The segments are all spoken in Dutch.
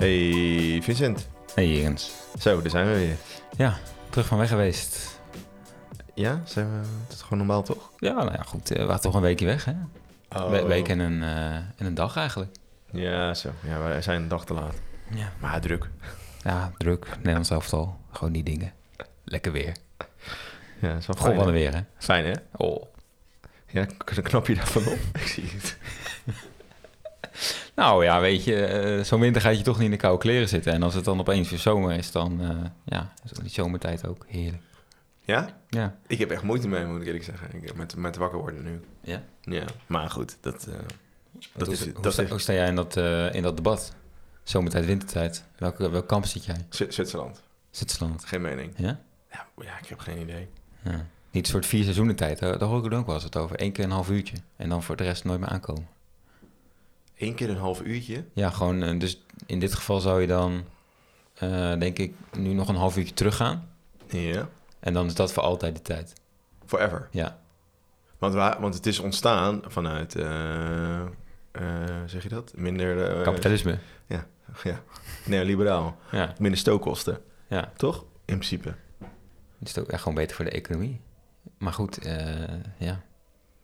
Hey Vincent. Hey Jens. Zo, daar zijn we weer. Ja, terug van weg geweest. Ja, zijn we, het is gewoon normaal toch? Ja, nou ja, goed. eh, We waren toch een weekje weg, hè? We- week en een, eh, en een dag eigenlijk. Ja, zo. Ja, wij zijn een dag te laat. Ja. Maar druk. Ja, druk. Nederlands elftal. Gewoon die dingen. Lekker weer. Ja, is wel Goh, fijn. weer, hè? Fijn hè? Oh. Ja, knap je daarvan op? Ik zie het. Nou ja, weet je, eh, zo'n winter gaat je toch niet in de koude kleren zitten. En als het dan opeens weer zomer is, dan eh, ja, is die zomertijd ook heerlijk. Ja? Ja. Ik heb echt moeite mee, moet ik eerlijk zeggen. Ik, met, met wakker worden nu. Ja? Ja, maar goed, dat, eh, dat hoe, is... hoe, Dat sta, is hoe sta jij in dat, in dat debat? Zomertijd, wintertijd. Welke, welk kamp zit jij? Z- Zwitserland. Zwitserland. Geen mening. Ja? Ja, ja, ik heb geen idee. Ja. Niet een soort vier seizoenen tijd. Daar, hoor ik het ook wel eens wat over. Eén keer een half uurtje. En dan voor de rest nooit meer aankomen. Eén keer een half uurtje. Ja, gewoon. eh, Dus in dit geval zou je dan, eh, denk ik, nu nog een half uurtje teruggaan. Ja. En dan is dat voor altijd de tijd. Forever. Ja. Want, waar, want het is ontstaan vanuit, eh, zeg je dat? Minder... Kapitalisme. Ja, neoliberaal. Ja. Minder stookkosten, ja. toch? In principe. Het is ook echt gewoon beter voor de economie. Maar goed, ja.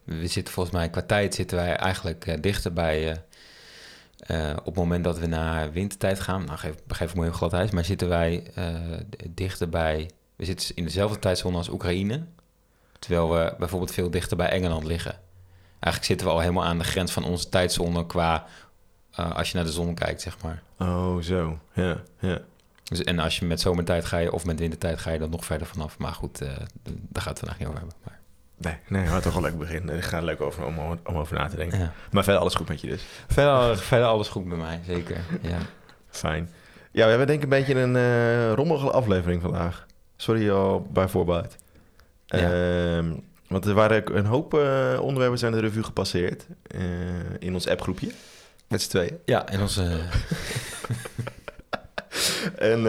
We zitten volgens mij, qua tijd zitten wij eigenlijk eh, dichter bij... eh, eh, op het moment dat we naar wintertijd gaan, nou geef, geef ik me heel glad ijs, maar zitten wij d- dichter bij... We zitten in dezelfde tijdzone als Oekraïne, terwijl we bijvoorbeeld veel dichter bij Engeland liggen. Eigenlijk zitten we al helemaal aan de grens van onze tijdzone qua... als je naar de zon kijkt, zeg maar. Oh, zo. Ja, ja. Dus, en als je met zomertijd ga je, of met wintertijd ga je dan nog verder vanaf. Maar goed, daar gaat het vandaag niet over hebben. Maar, Nee, nee, maar toch wel leuk begin. Ik ga er leuk over om, om over na te denken. ja. Maar verder alles goed met je dus. verder, verder alles goed bij mij, zeker. Ja. Fijn. Ja, we hebben denk ik een beetje een eh rommelige aflevering vandaag. Sorry al bij voorbaat. Ja. Ehm, want er waren een hoop eh, onderwerpen zijn de revue gepasseerd. eh, in ons appgroepje. Met z'n tweeën. ja, en onze... En,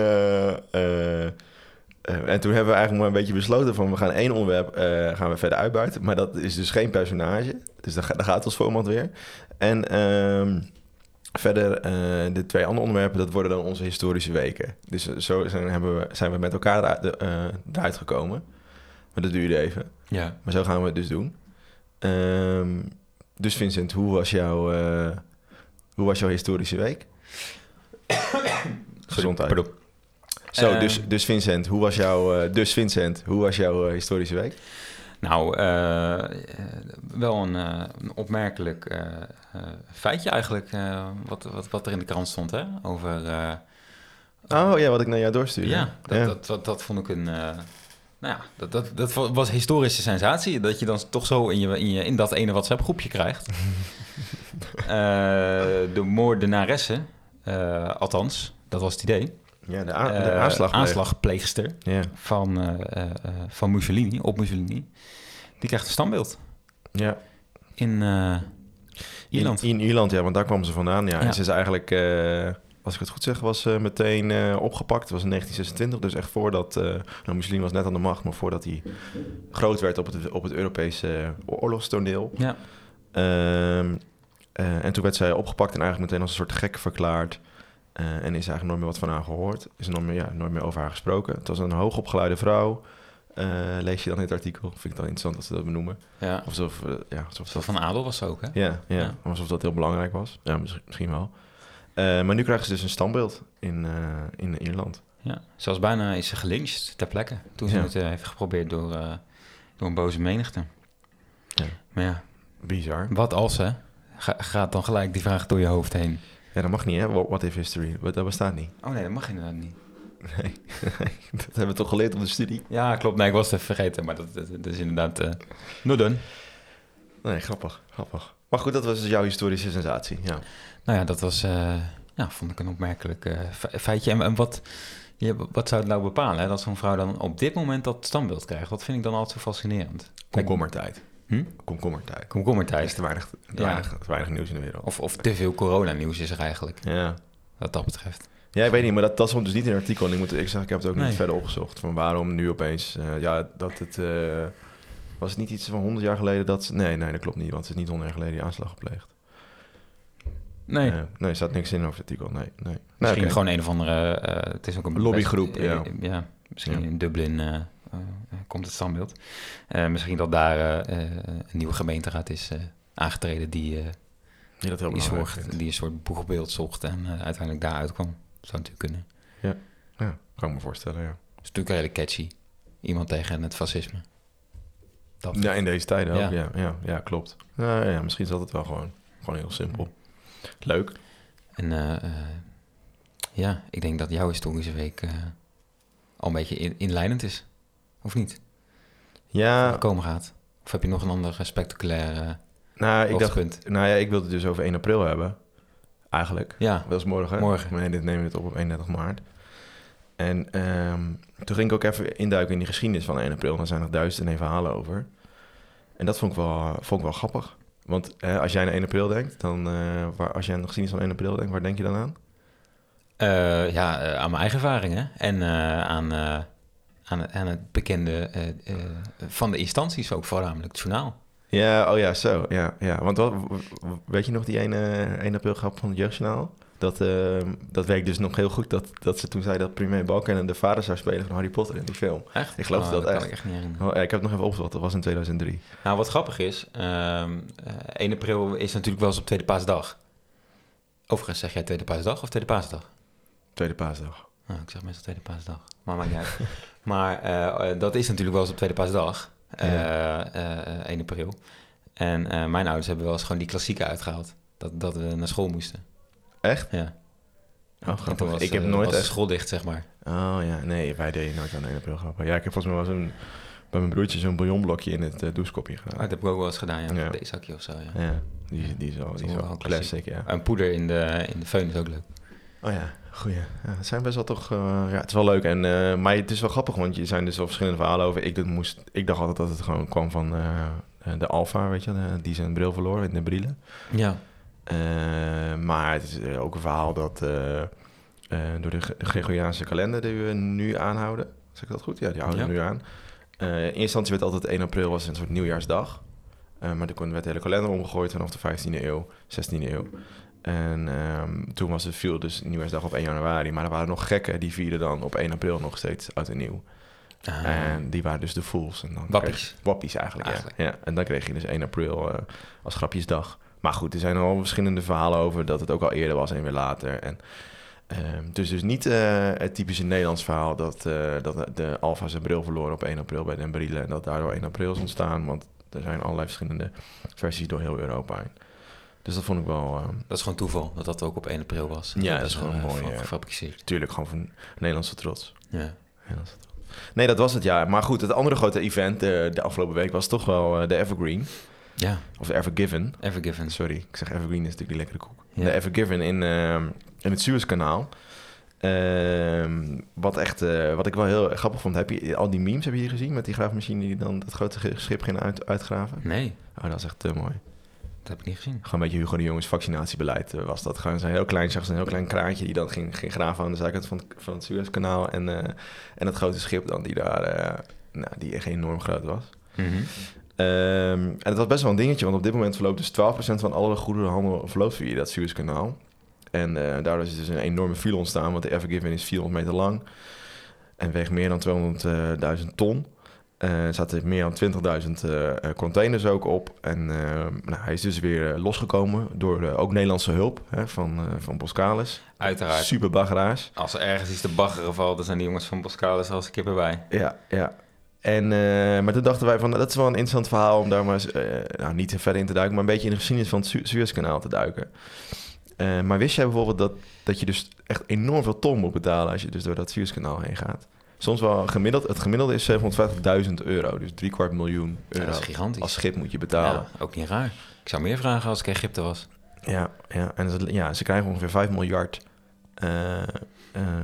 en toen hebben we eigenlijk maar een beetje besloten van... we gaan één onderwerp eh, gaan we verder uitbuiten. Maar dat is dus geen personage. Dus daar, ga- daar gaat ons format weer. En ehm, verder eh, de twee andere onderwerpen... dat worden dan onze historische weken. Dus eh, zo zijn, hebben we, zijn we met elkaar eruit, eh, eruit gekomen. Maar dat duurde even. ja. Maar zo gaan we het dus doen. Ehm, dus Vincent, hoe was, jouw, eh, hoe was jouw historische week? Gezondheid. Pardon. Zo, Ehm. dus, dus Vincent, hoe was jouw, eh, dus Vincent, hoe was jouw eh, historische week? Nou, eh, wel een, een opmerkelijk feitje eigenlijk... wat, wat, wat er in de krant stond, hè? Over... Oh ja, wat ik naar jou doorstuurde. Ja, dat, Dat, dat, dat vond ik een. nou ja, dat, dat, dat was historische sensatie. Dat je dan toch zo in, je, in, je, in dat ene WhatsApp-groepje krijgt. De moordenaresse, eh, althans, dat was het idee. Ja de, de Eh, aanslag. aanslagpleegster Ja, van, eh, eh, van Mussolini, op Mussolini. Die krijgt een standbeeld ja. in Ierland. In, in Ierland, ja, want daar kwam ze vandaan. Ja. Ja. En ze is eigenlijk, als ik het goed zeg, was ze meteen opgepakt. Het was in 1926, dus echt voordat... nou, Mussolini was net aan de macht, maar voordat hij groot werd op het, op het Europese oorlogstoneel. Ja, Ehm, eh, en toen werd zij opgepakt en eigenlijk meteen als een soort gek verklaard. Eh, en is eigenlijk nooit meer wat van haar gehoord. Is er nooit meer, ja, nooit meer over haar gesproken. Het was een hoogopgeleide vrouw. Eh, lees je dan het artikel? Vind ik dan interessant dat ze dat benoemen. ja. Alsof, eh, ja, alsof dat, van Adel was ze ook, hè? ja, ja, Ja. alsof dat heel belangrijk was. Ja, misschien, misschien wel. Maar nu krijgen ze dus een standbeeld in, in Ierland. Ja, zelfs bijna is ze gelyncht ter plekke. Toen ze Ja. het heeft geprobeerd door, door een boze menigte. Ja. Maar ja, Bizar. wat als hè? Ga- gaat dan gelijk die vraag door je hoofd heen? Ja, dat mag niet, hè? What what if history? Dat bestaat niet. Oh nee, dat mag inderdaad niet. Nee, dat hebben we toch geleerd op de studie? Ja, klopt. Nee, ik was het even vergeten. Maar dat, dat, dat is inderdaad... eh no done. Nee, grappig, grappig. Maar goed, dat was dus jouw historische sensatie, ja. Nou ja, dat was... eh, ja, vond ik een opmerkelijk eh, fe- feitje. En, en wat, ja, wat zou het nou bepalen? Hè? Dat zo'n vrouw dan op dit moment dat standbeeld krijgt. Dat vind ik dan altijd zo fascinerend. Komkommertijd. Hm? Komkommertijd. Er is te weinig, te Ja. weinig, te weinig nieuws in de wereld. Of, of te veel coronanieuws is er eigenlijk. Ja. Wat dat betreft. ja, ik weet niet, maar dat, dat stond dus niet in het artikel. En ik, moet, ik zeg, ik heb het ook Nee. niet verder opgezocht. Van waarom nu opeens, eh, ja, dat het... eh, was het niet iets van 100 jaar geleden dat... Nee, nee, dat klopt niet, want het is niet 100 jaar geleden die aanslag gepleegd. Nee. Eh, nee, er staat niks in over het artikel. Nee, nee. Nee, Misschien gewoon een of andere... het is ook een Lobbygroep, best- ja. ja, misschien Ja. in Dublin komt het standbeeld. Eh, misschien dat daar eh, eh, een nieuwe gemeenteraad is eh, aangetreden die, eh, Die dat die, zorgt, die een soort boegbeeld zocht en eh, uiteindelijk daaruit kwam. Zou natuurlijk kunnen. Ja, kan ik me voorstellen, ja. Het is natuurlijk redelijk catchy. Iemand tegen het fascisme. Dat. Ja, in deze tijden ook. Ja. Ja, ja, ja, klopt. Ja, ja, misschien is dat het wel gewoon. Gewoon heel simpel. Leuk. En eh, eh, ja, ik denk dat jouw historische week eh, al een beetje in, inleidend is. Of niet? Ja, Wat komen gaat. Of heb je nog een ander spectaculair eh, nou, ik dacht, nou ja, ik wilde het dus over 1 april hebben. Eigenlijk. Ja, Dat is morgen. Morgen. Nee, dit nemen we het op op 31 maart. En ehm, toen ging ik ook even induiken in die geschiedenis van 1 april. Daar zijn nog duizend en een verhalen over. En dat vond ik wel, vond ik wel grappig. Want eh, als jij aan 1 april denkt, dan, eh, waar, als jij aan de geschiedenis van 1 april denkt, waar denk je dan aan? Eh, ja aan mijn eigen ervaringen en aan, aan, het- aan het bekende eh, eh, van de instanties ook voornamelijk, het journaal. Ja, oh ja, zo. Ja, ja. Want wat, weet je nog die ene 1 april grap van het Jeugdjournaal? Dat, eh, dat werkt dus nog heel goed, dat, dat ze toen zei dat Premier Balken de vader zou spelen van Harry Potter in die film. Echt? Ik geloof Oh, dat echt. ik echt niet. Oh, ja, ik heb het nog even opgezocht, dat was in 2003. Nou, wat grappig is, ehm, eh, 1 april is natuurlijk wel eens op Tweede Paasdag. Overigens zeg jij Tweede Paasdag of Tweede Paasdag? Tweede paasdag. Nou, ik zeg meestal Tweede Paasdag, maar maakt niet uit. maar eh, eh, dat is natuurlijk wel eens op Tweede Paasdag, Ja. eh, eh, 1 april. En mijn ouders hebben wel eens gewoon die klassieke uitgehaald. Dat, dat we naar school moesten. Echt? Ja. Oh, was, ik heb nooit echt... school dicht, zeg maar. Oh ja, nee, wij deden nooit aan 1 april grappen. Ja, ik heb volgens mij wel zo'n... Bij mijn broertje zo'n bouillonblokje in het uh, douchekopje Ah, gedaan. dat heb ik ook wel eens gedaan, ja. Ja. Of zo, ja. Ja, die, die is die is classic, ja. En poeder in de, in de föhn is ook leuk. Oh ja, goeie. Ja, het zijn best wel toch... eh, ja, het is wel leuk. En, eh, maar het is wel grappig, want je zijn dus wel verschillende verhalen over. Ik, dat moest, ik dacht altijd dat het gewoon kwam van eh, de Alfa, weet je, die zijn bril verloor in de brillen. Ja. Eh, maar het is ook een verhaal dat eh, eh, door de Gregoriaanse kalender die we nu aanhouden. Zeg ik dat goed? Ja, die houden we Ja. nu aan. Eh, in eerste instantie werd altijd 1 april was een soort nieuwjaarsdag. Eh, maar toen werd de hele kalender omgegooid vanaf de 15e eeuw, 16e eeuw. En ehm, toen was het viel dus nieuwjaarsdag op 1 januari. Maar er waren nog gekken die vierden dan op 1 april nog steeds oud en nieuw. Ah, En die waren dus de fools. En dan Wappies. wappies eigenlijk, Eigenlijk. Ja. ja. En dan kreeg je dus 1 april eh, als grapjesdag. Maar goed, er zijn al verschillende verhalen over dat het ook al eerder was en weer later. En, ehm, dus dus niet eh, het typische Nederlands verhaal dat, eh, dat de Alfa zijn bril verloren op 1 april bij Den Brielen. En dat daardoor 1 april is ontstaan. Want er zijn allerlei verschillende versies door heel Europa heen. Dus dat vond ik wel... ehm, Dat is gewoon toeval, dat dat ook op 1 april was. Ja, dat is gewoon eh, mooi, fa- ja. Gefabriceerd. natuurlijk gewoon van Nederlandse trots. Ja. Nederlandse trots. Nee, dat was het ja. Maar goed, het andere grote event eh, de afgelopen week was toch wel eh, de Evergreen. Ja, Of de Evergiven. Evergiven. Sorry, ik zeg Evergreen is natuurlijk die lekkere koek. Ja. De Evergiven in, ehm, in het Suezkanaal. Ehm, wat, echt, eh, wat ik wel heel grappig vond, heb je al die memes heb je hier gezien met die graafmachine die dan dat grote schip ging uit, uitgraven? Nee, Oh, dat is echt te mooi. Dat heb ik niet gezien. Gewoon een beetje Hugo de Jongens vaccinatiebeleid eh, was dat. Gewoon zo'n heel klein, zag een heel klein kraantje die dan ging, ging graven aan de zijkant van, het- van het Suezkanaal. En, eh, en het grote schip dan die daar, eh, nou, die echt enorm groot was. Mhm. Ehm, en het was best wel een dingetje, want op dit moment verloopt dus 12% van alle goederenhandel verloopt via dat Suezkanaal. En daardoor is dus een enorme file ontstaan, want de Evergiven is 400 meter lang en weegt meer dan 200.000 ton. Eh, er zaten meer dan 20.000 eh, eh, containers ook op. En nou, hij is dus weer losgekomen door ook Nederlandse hulp hè, van, van Boskalis. Uiteraard. Super baggeraars. Als er ergens iets te baggeren valt, dan zijn die jongens van Boskalis als een kip erbij. Ja, ja. En, maar toen dachten wij van, dat is wel een interessant verhaal om daar maar eens, nou, niet te verder in te duiken, maar een beetje in de geschiedenis van het Su- Suezkanaal te duiken. Maar wist jij bijvoorbeeld dat, dat je dus echt enorm veel ton moet betalen als je dus door dat Suezkanaal heen gaat? Soms wel gemiddeld, het gemiddelde is 750.000 euro, dus drie kwart miljoen Ja, euro. dat is gigantisch. als schip moet je betalen. Ja, ook niet raar. Ik zou meer vragen als ik Egypte was. Ja, ja. en ze, ja, ze krijgen ongeveer 5 miljard eh, eh,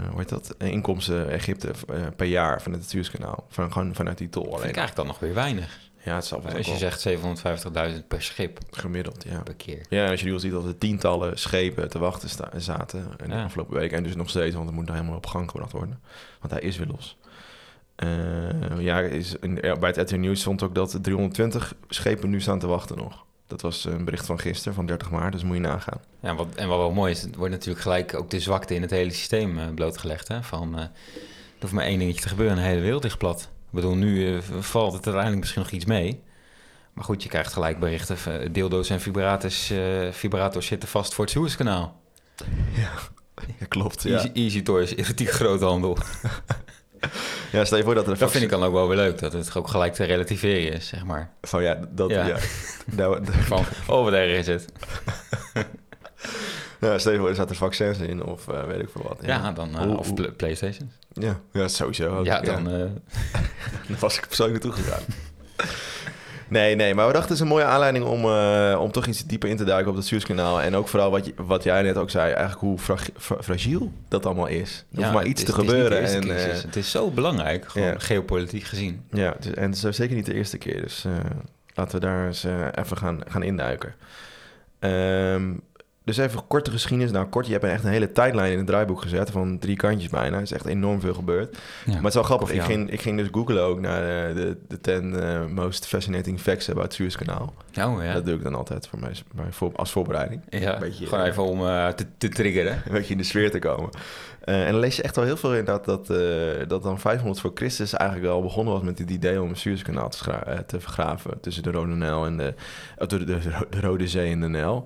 hoe heet dat? Inkomsten Egypte eh, per jaar van het Suezkanaal. Van, gewoon vanuit die tol Dat vind alleen. ik eigenlijk dan nog weer weinig. Ja, het zal wel Als je zegt 750.000 per schip gemiddeld, ja. per keer. Ja, en als je nu al ziet dat er tientallen schepen te wachten sta- zaten in de Ja. afgelopen week. En dus nog steeds, want het moet nog helemaal op gang gebracht worden. Want hij is weer los. Eh, ja, is, in, bij het RTL Nieuws stond ook dat 320 schepen nu staan te wachten nog. Dat was een bericht van gisteren, van 30 maart, dus moet je nagaan. Ja, wat, en wat wel mooi is, het wordt natuurlijk gelijk ook de zwakte in het hele systeem uh, blootgelegd. Hè? Van, uh, er hoeft maar één dingetje te gebeuren en de hele wereld ligt plat. Ik bedoel, nu uh, valt het uiteindelijk misschien nog iets mee. Maar goed, je krijgt gelijk berichten. Deeldoos en vibrators, vibrators zitten vast voor het Suezkanaal. Ja, ja klopt. Easy, ja. Easy Toys, grote groothandel. Ja, stel je voor dat er Dat vind ik dan ook wel weer leuk, dat het ook gelijk te relativeren is, zeg maar. Van ja, dat... Ja. ja. nou, Van, oh, wat erg is het. ja, stel je voor, er zaten vaccins in of uh, weet ik veel wat. Ja, ja dan... Uh, of hoe... Playstation. Ja, ja sowieso. Ook, ja, dan... Uh... dan was ik persoonlijk naartoe gegaan. Nee, nee, maar we dachten het is een mooie aanleiding om, om toch iets dieper in te duiken op het Suezkanaal. En ook vooral wat, je, wat jij net ook zei, eigenlijk hoe fra fra fragiel dat allemaal is. Er ja, hoeft maar iets is, te gebeuren. Het is, en, het is zo belangrijk, gewoon geopolitiek gezien. Ja, het is, en het is zeker niet de eerste keer. Dus laten we daar eens even gaan, gaan induiken. Um, dus even korte geschiedenis. Nou, kort, je hebt echt een hele tijdlijn in het draaiboek gezet van drie kantjes bijna. Er is echt enorm veel gebeurd. Ja, maar het is wel grappig. Ik ging, ik ging dus googlen ook naar de, de, de ten uh, most fascinating facts about het Suezkanaal. Oh, ja. Dat doe ik dan altijd voor mij, voor, als voorbereiding. Ja, beetje, gewoon even om uh, te, te triggeren. Een beetje in de sfeer te komen. En dan lees je echt wel heel veel inderdaad dat, uh, dat dan 500 voor Christus eigenlijk wel begonnen was met het idee om een Suezkanaal te, te vergraven tussen de Rode Nijl en de, de, de, de Rode Zee en de Nijl.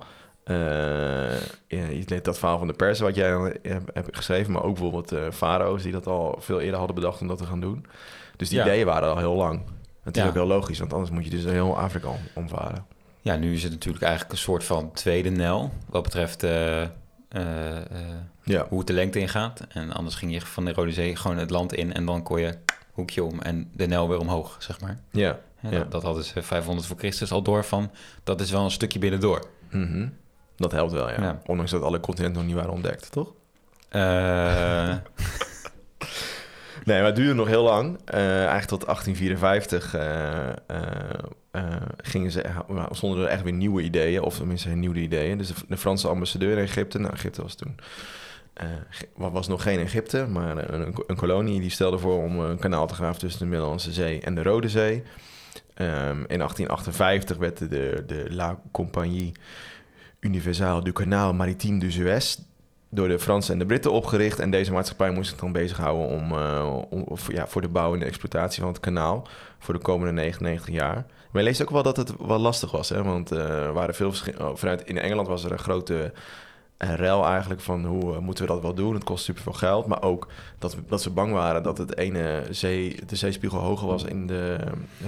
Uh, ja, je dat verhaal van de pers wat jij hebt, hebt geschreven, maar ook bijvoorbeeld uh, farao's die dat al veel eerder hadden bedacht om dat te gaan doen. Dus die ja. ideeën waren al heel lang. Het is ja. ook heel logisch, want anders moet je dus heel Afrika om, omvaren. Ja, nu is het natuurlijk eigenlijk een soort van tweede Nel wat betreft uh, ja. hoe het de lengte ingaat. En anders ging je van de Rode Zee gewoon het land in en dan kon je hoekje om en de Nel weer omhoog, zeg maar. Ja. dat, dat hadden ze 500 voor Christus al door van, dat is wel een stukje binnendoor. Mm -hmm. Dat helpt wel, ja. ja. Ondanks dat alle continenten nog niet waren ontdekt, toch? Uh... nee, maar het duurde nog heel lang. Uh, eigenlijk tot 1854 uh, gingen ze, stonden er echt weer nieuwe ideeën. Of tenminste nieuwe ideeën. Dus de, de Franse ambassadeur in Egypte... Nou, Egypte was toen... Uh, was nog geen Egypte, maar een, een, kolonie die stelde voor om een kanaal te graven tussen de Middellandse Zee en de Rode Zee. Um, in 1858 werd de, de La Compagnie Universal du Canal Maritime du Suez door de Fransen en de Britten opgericht. En deze maatschappij moest zich dan bezighouden om, om, of, ja, voor de bouw en de exploitatie van het kanaal voor de komende 99 jaar. Maar je leest ook wel dat het wel lastig was, hè? want uh, waren veel verschillende. Vanuit in Engeland was er een grote uh, rel eigenlijk van hoe uh, moeten we dat wel doen? Het kost super veel geld, maar ook dat, dat ze bang waren dat het ene zee, de zeespiegel hoger was in de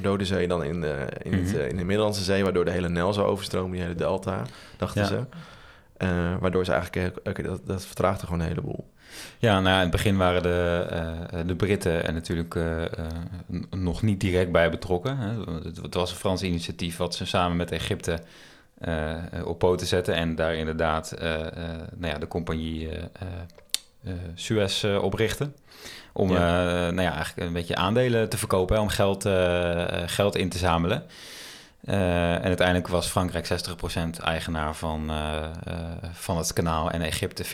Rode Zee dan in de, in, het, uh, in de Middellandse Zee, waardoor de hele Nijl zou overstromen, die hele delta, dachten ja. ze. Uh, waardoor ze eigenlijk, okay, dat, dat vertraagde gewoon een heleboel. Ja, nou, in het begin waren de, uh, de Britten er natuurlijk uh, nog niet direct bij betrokken. Hè. Het was een Frans initiatief wat ze samen met Egypte op poten zetten. En daar inderdaad uh, nou ja, de compagnie Suez oprichten. Om ja. nou ja, eigenlijk een beetje aandelen te verkopen, hè, om geld, geld in te zamelen. en uiteindelijk was Frankrijk 60% eigenaar van, van het kanaal en Egypte 40%.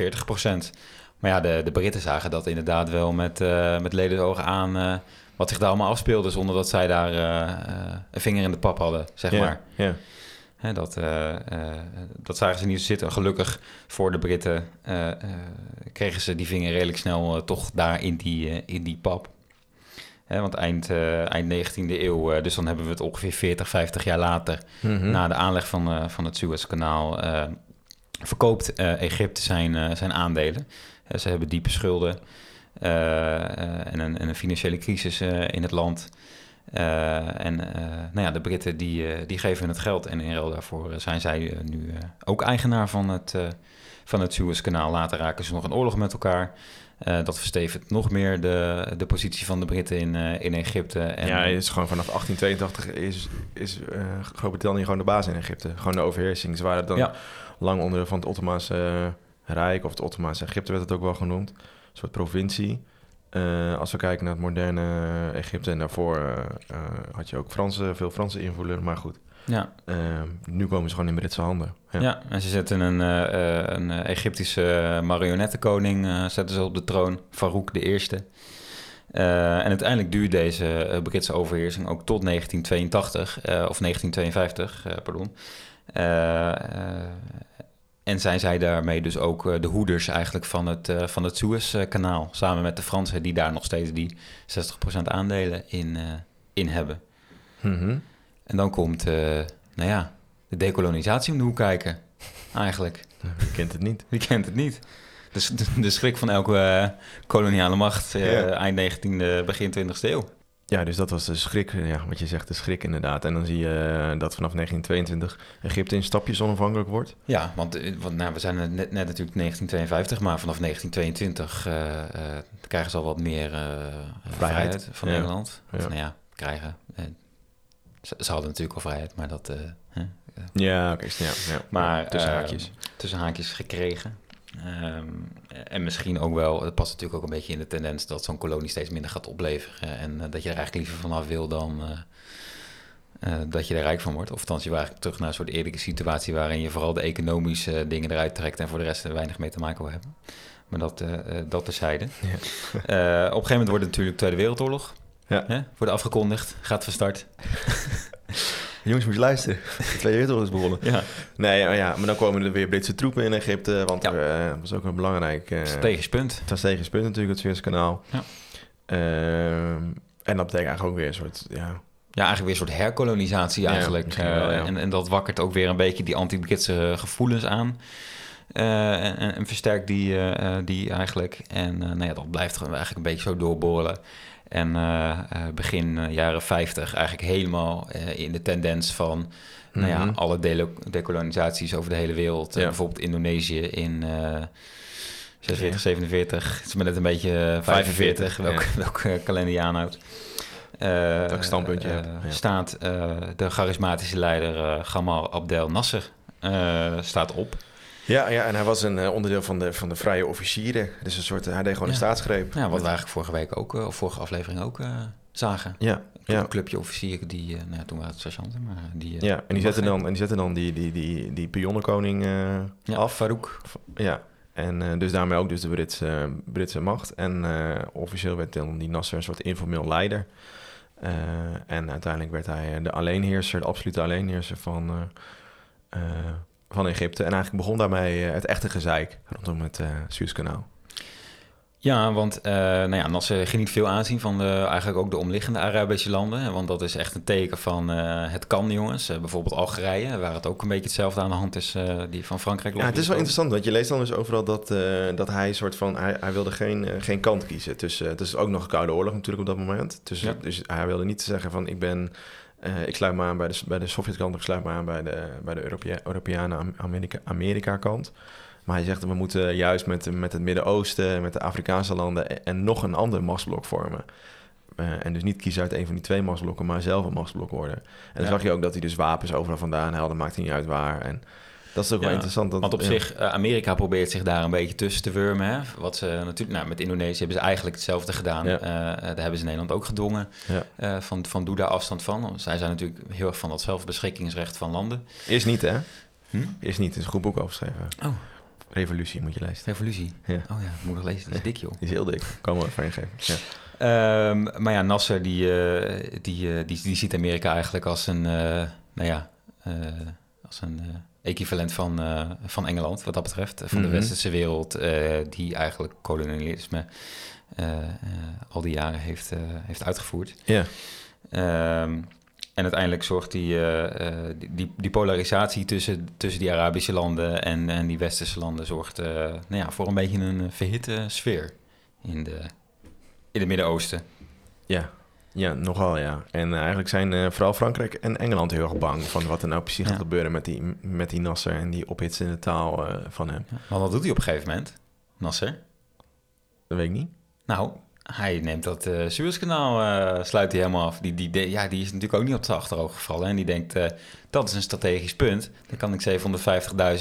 Maar ja, de, de Britten zagen dat inderdaad wel met, met ledenogen aan wat zich daar allemaal afspeelde, zonder dat zij daar een vinger in de pap hadden, zeg maar. Ja. He, dat, uh, uh, dat zagen ze niet zitten. Gelukkig voor de Britten uh, kregen ze die vinger redelijk snel toch daar in die, in die pap. He, want eind, eind 19e eeuw, dus dan hebben we het ongeveer 40, 50 jaar later, mm -hmm. na de aanleg van, van het Suezkanaal, verkoopt Egypte zijn, zijn aandelen. ze hebben diepe schulden en een, en, een, financiële crisis in het land. Uh, en uh, nou ja, de Britten die, uh, die geven het geld en in ruil daarvoor zijn zij nu ook eigenaar van het, van het Suezkanaal. Later raken ze nog in oorlog met elkaar. dat verstevigt nog meer de, de positie van de Britten in, in Egypte. En, ja, het is gewoon vanaf 1882 is, is Groot-Brittannië gewoon de baas in Egypte. Gewoon de overheersing. Ze waren dan ja. lang onder van het Ottomaanse Rijk, of het Ottomaanse Egypte werd het ook wel genoemd. Een soort provincie. Uh, als we kijken naar het moderne Egypte en daarvoor uh, uh, had je ook Franse, veel Franse invloeden, maar goed. Ja. nu komen ze gewoon in Britse handen. Ja, ja en ze zetten een, een Egyptische marionettenkoning zetten ze op de troon, Farouk de Eerste. en uiteindelijk duurt deze Britse overheersing ook tot 1982, of 1952, pardon. En zijn zij daarmee dus ook eh, de hoeders eigenlijk van het, eh, van het Suezkanaal. Samen met de Fransen die daar nog steeds die 60% aandelen in, eh, in hebben. Mhm. En dan komt, nou ja, de dekolonisatie om de hoek kijken. Eigenlijk. Je kent het niet. Wie kent het niet? De, de, de schrik van elke koloniale macht eind 19e, begin 20e eeuw. Ja, dus dat was de schrik, ja, wat je zegt, de schrik inderdaad. En dan zie je eh, dat vanaf 1922 Egypte in stapjes onafhankelijk wordt. Ja, want, eh, want nou, we zijn net, net natuurlijk 1952, maar vanaf 1922 eh, krijgen ze al wat meer vrijheid. van Ja. Nederland. Of, Ja. nou ja, krijgen. ze, ze hadden natuurlijk al vrijheid, maar dat... Ja, oké. ja, ja. Maar tussen haakjes. tussen haakjes gekregen. Ehm, en misschien ook wel, het past natuurlijk ook een beetje in de tendens dat zo'n kolonie steeds minder gaat opleveren. En eh, dat je er eigenlijk liever vanaf wil dan eh, eh, dat je er rijk van wordt. Of althans, je wil eigenlijk terug naar een soort eerlijke situatie waarin je vooral de economische dingen eruit trekt en voor de rest er weinig mee te maken wil hebben. Maar dat, eh eh, dat terzijde. Ja. Eh, op een gegeven moment wordt het natuurlijk Tweede Wereldoorlog. Ja. Hè? Wordt afgekondigd, gaat van start. Jongens, moet je luisteren. De Tweede Wereldoorlog is begonnen. Ja. Nee, maar ja, maar dan komen er weer Britse troepen in Egypte. Want Ja. er eh, was ook een belangrijk uh, Strategisch punt. strategisch punt natuurlijk, het Suezkanaal. Ja. Ehm, en dat betekent eigenlijk ook weer een soort, ja... Ja, eigenlijk weer een soort herkolonisatie eigenlijk. wel, Eh, ja. en, en dat wakkert ook weer een beetje die anti-Britse gevoelens aan. En, versterkt die, die eigenlijk. En eh, nou ja, dat blijft gewoon eigenlijk een beetje zo doorboren. En eh, eh, begin eh, jaren 50 eigenlijk helemaal in de tendens van... Nou ja, Mhm. alle dekolonisaties over de hele wereld. Ja. bijvoorbeeld Indonesië in eh 46, 47. Het is maar net een beetje eh, 45, 45, welk, welk eh, kalender je aanhoudt. Welk standpunt je hebt, ja. Staat de charismatische leider Gamal Abdel Nasser staat op. Ja, ja, en hij was een eh, onderdeel van de, van de vrije officieren. Dus een soort, hij deed gewoon een staatsgreep. Ja, wat we eigenlijk vorige week ook, eh, of vorige aflevering ook eh, zagen. Ja, Een clubje officieren die, eh, nou ja, toen waren het sergeanten, maar die... eh, Ja, en die zetten dan, en die, zetten dan die, die, die, die pionnenkoning eh, ja, af. Farouk. Ja, en eh, dus daarmee ook dus de Britse, Britse macht. En eh, officieel werd dan die Nasser een soort informeel leider. Eh, en uiteindelijk werd hij eh, de alleenheerser, de absolute alleenheerser van, eh, eh, van Egypte. En eigenlijk begon daarmee eh, het echte gezeik rondom het eh Suezkanaal. Ja, want eh, nou ja, Nasser geniet veel aanzien van de, eigenlijk ook de omliggende Arabische landen. Want dat is echt een teken van het kan, jongens. Bijvoorbeeld Algerije, waar het ook een beetje hetzelfde aan de hand is die van Frankrijk. Ja, het is wel interessant, want je leest dan dus overal dat, dat hij soort van... Hij, hij wilde geen, geen kant kiezen. Tussen, het is ook nog een koude oorlog natuurlijk op dat moment. Dus, Ja. dus hij wilde niet zeggen van ik ben... eh, ik sluit me aan bij de, bij de Sovjetkant ik sluit me aan bij de, bij de Europea- Europeanen Am- Amerika, Amerika-kant. Maar hij zegt we moeten juist met, met het Midden-Oosten, met de Afrikaanse landen en, en nog een ander machtsblok vormen. Eh, en dus niet kiezen uit een van die twee machtsblokken, maar zelf een machtsblok worden. En dan Ja. zag je ook dat hij dus wapens overal vandaan haalde, maakt niet uit waar. En dat is ook wel interessant. Dat, Want op zich, eh, Amerika probeert zich daar een beetje tussen te wurmen. Hè? Wat ze natuurlijk, nou, met Indonesië hebben ze eigenlijk hetzelfde gedaan. Eh, eh, daar hebben ze Nederland ook gedwongen. Van, van doe daar afstand van. Zij zijn natuurlijk heel erg van dat zelfbeschikkingsrecht van landen. Is niet, hè? Hm? Is niet. Het is een goed boek overgeschreven. Oh. Revolutie moet je lezen. Revolutie. Ja. Oh ja, moet nog lezen. Die is dik, joh. Die is heel dik. Kan wel even ingeven. Ja. Ehm, maar ja, Nasser die, die, die, die ziet Amerika eigenlijk als een, nou ja, als een equivalent van, eh, van Engeland, wat dat betreft. Van Mhm. de westerse wereld, eh, die eigenlijk kolonialisme eh, eh, al die jaren heeft, eh, heeft uitgevoerd. ja. Ehm, en uiteindelijk zorgt die, eh, eh, die, die, die polarisatie tussen, tussen die Arabische landen en, en die westerse landen zorgt eh, nou ja, voor een beetje een eh, verhitte sfeer in, de, in het Midden-Oosten. Ja. Ja, nogal ja. En eh, eigenlijk zijn eh, vooral Frankrijk en Engeland heel erg bang van wat er nou precies Ja. gaat gebeuren met die, met die Nasser en die ophitsende taal eh, van hem. Ja, Want wat doet hij op een gegeven moment, Nasser? Dat weet ik niet. Nou, hij neemt dat eh Suezkanaal, sluit hij helemaal af. Die, die, ja, die is natuurlijk ook niet op zijn achteroog gevallen. En die denkt, dat is een strategisch punt. Daar kan ik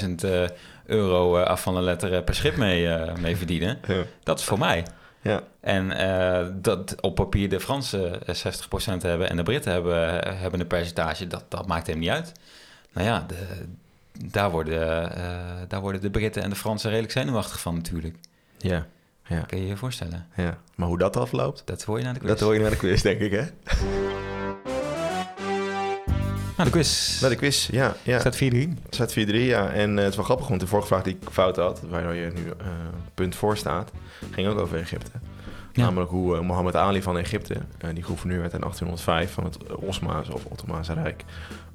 750.000 eh, euro af van een letter per schip mee, mee verdienen. Ja. Dat is voor mij. Ja. En eh, dat op papier de Fransen eh, 60% hebben en de Britten hebben, eh, hebben een percentage, dat, dat maakt hem niet uit. Nou ja, de, daar, worden, eh, daar worden de Britten en de Fransen redelijk zenuwachtig van natuurlijk. Ja. Ja. Kun je je voorstellen? ja. Maar hoe dat afloopt, Dat hoor je naar de quiz. dat hoor je naar de quiz, denk ik, hè? Nou, de quiz. Naar de quiz, ja. ja. Staat 4-3. Het staat 4-3, ja. En eh, het is wel grappig, want de vorige vraag die ik fout had, waar je nu eh, punt voor staat, ging ook over Egypte. Ja. Namelijk hoe eh, Mohammed Ali van Egypte, die gouverneur werd in 1805 van het Osmaanse of Ottomaanse Rijk,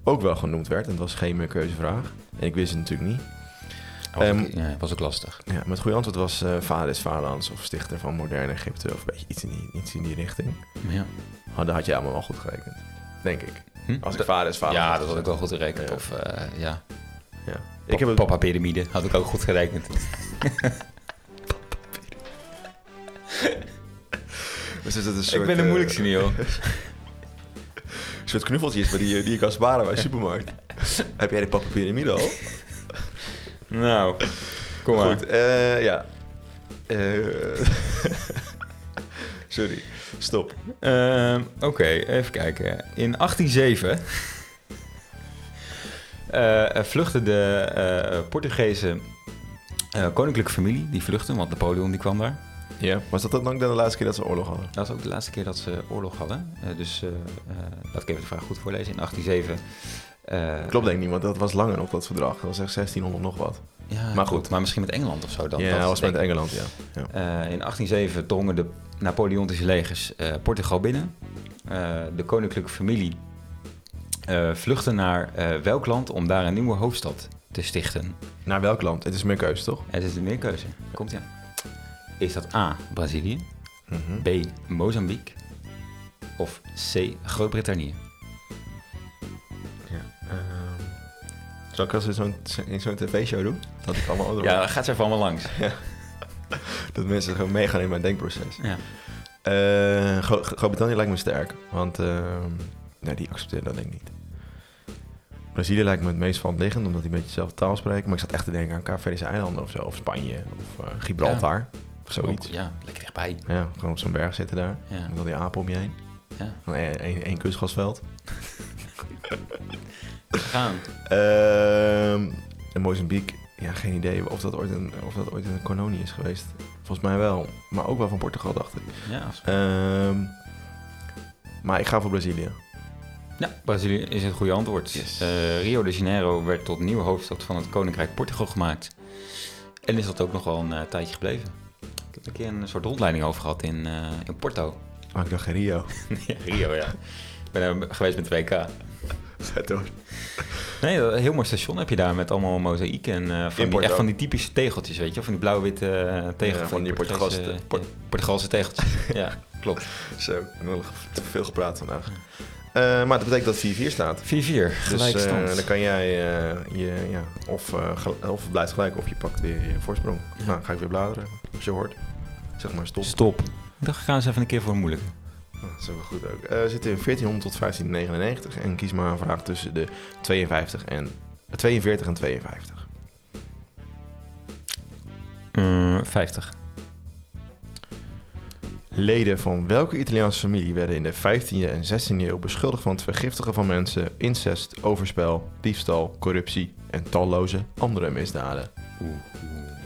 ook wel genoemd werd. En dat was geen meer keuzevraag. En ik wist het natuurlijk niet. Was, ook, ja, was ook lastig. Ja, maar het goede antwoord was vader is vaderlands of stichter van moderne Egypte. Of een beetje iets in die, iets in die richting. Ja. Oh, dat had je allemaal wel goed gerekend. Denk ik. Hm? Als ik Dat- vader is vaderlands. ja, dat had ik wel goed gerekend. Ja. Of eh, ja, Ja. ik heb Papa Pyramide had ik ook goed gerekend. dus is het een soort, ik ben de eh, moeilijkste niet, joh. Een soort knuffeltjes maar die, je- die je kan sparen bij de supermarkt. Heb jij de papa piramide al? Nou, kom maar. Goed, eh, ja. Eh, sorry, stop. Ehm, Oké, even kijken. In 1807 eh, eh, vluchtte de eh, Portugese eh, koninklijke familie, die vluchtte, want Napoleon die kwam daar. Ja. Was dat dan ook de laatste keer dat ze oorlog hadden? Dat was ook de laatste keer dat ze oorlog hadden. Dus laat ik even de vraag goed voorlezen. In 1807... eh, Klopt denk ik niet, want dat was langer op dat verdrag. Dat was echt 1600 nog wat. Ja, Maar goed. goed. Maar misschien met Engeland of zo dan. ja, dat was met. Engeland, ja. ja. Eh, in 1807 drongen de Napoleontische legers eh, Portugal binnen. De koninklijke familie vluchtte naar welk land om daar een nieuwe hoofdstad te stichten? Naar welk land? Het is meer keuze, toch? Het is de meerkeuze. Komt ja. Is dat A. Brazilië, Mhm. B. Mozambique of C. Groot-Brittannië? Ja. ehm, zal ik als in zo'n, in zo'n tv-show doen? Dat ik allemaal andere Ja, gaat ze even allemaal langs. Dat mensen gewoon meegaan in mijn denkproces. Ja. Eh, Gro- Groot-Brittannië lijkt me sterk. Want ehm, nee, die accepteren dat denk ik niet. Brazilië lijkt me het meest van liggend, omdat die een beetje dezelfde taal spreken. Maar ik zat echt te denken aan Kaapverdische eilanden of zo. Of Spanje, of eh, Gibraltar. Of zoiets. Ook, ja, lekker dichtbij. Ja, gewoon op zo'n berg zitten daar. Ja. Met al die apen om je heen. Ja. Dan één-. We gaan. Ehm en Mozambique, ja, geen idee of dat, ooit een, of dat ooit een kolonie is geweest. Volgens mij wel. Maar ook wel van Portugal, dacht ik. Ja, als- Ehm, maar ik ga voor Brazilië. Ja, Brazilië is het goede antwoord. Yes. Eh, Rio de Janeiro werd tot nieuwe hoofdstad van het Koninkrijk Portugal gemaakt. En is dat ook nog wel een eh, tijdje gebleven. Ik heb een keer een soort rondleiding over gehad in, eh, in Porto. Oh, ik dacht Rio. ja, Rio, ja. Ik ben geweest met 2K. Vet hoor. Nee, een heel mooi station heb je daar met allemaal mozaïek en eh, van, die, echt van die typische tegeltjes, weet je? Van die blauw-witte eh, tegels. Ja, van die Portugalse te- Port- ja, Portugalse tegeltjes. ja, klopt. 4-4, Zo, te veel gepraat vandaag. Eh, maar dat betekent dat 4-4 staat. gelijk dus stand. dan kan jij je, je ja, of, of het blijft gelijk of je pakt weer je voorsprong. Ja. Nou, ga ik weer bladeren. Als je hoort. Zeg maar stop. Stop. Ik dacht, gaan eens even een keer voor. Nou, dat is wel goed ook. Eh, we zitten in 1400 tot 1599 en kies maar een vraag tussen de 52 en, eh, 42 en 52. Mm, 50. Leden van welke Italiaanse familie werden in de 15e en 16e eeuw beschuldigd van het vergiftigen van mensen, incest, overspel, diefstal, corruptie en talloze andere misdaden? Oeh.